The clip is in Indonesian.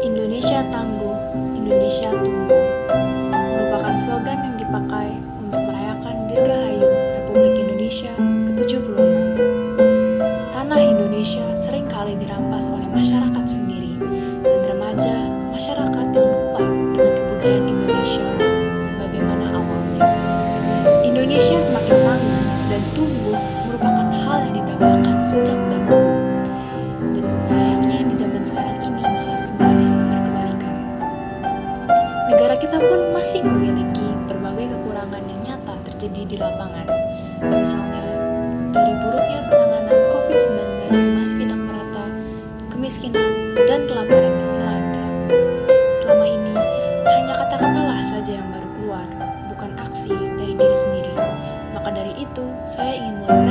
Indonesia tangguh, Indonesia tumbuh merupakan slogan yang dipakai untuk merayakan Dirgahayu Republik Indonesia ke-76. Tanah Indonesia sering kali dirampas oleh masyarakat sendiri dan remaja masyarakat kita pun masih memiliki berbagai kekurangan yang nyata terjadi di lapangan. Misalnya, dari buruknya penanganan COVID-19 masih tidak merata, kemiskinan, dan kelaparan yang melanda. Selama ini, hanya kata-katalah saja yang baru keluar, bukan aksi dari diri sendiri. Maka dari itu, saya ingin mulai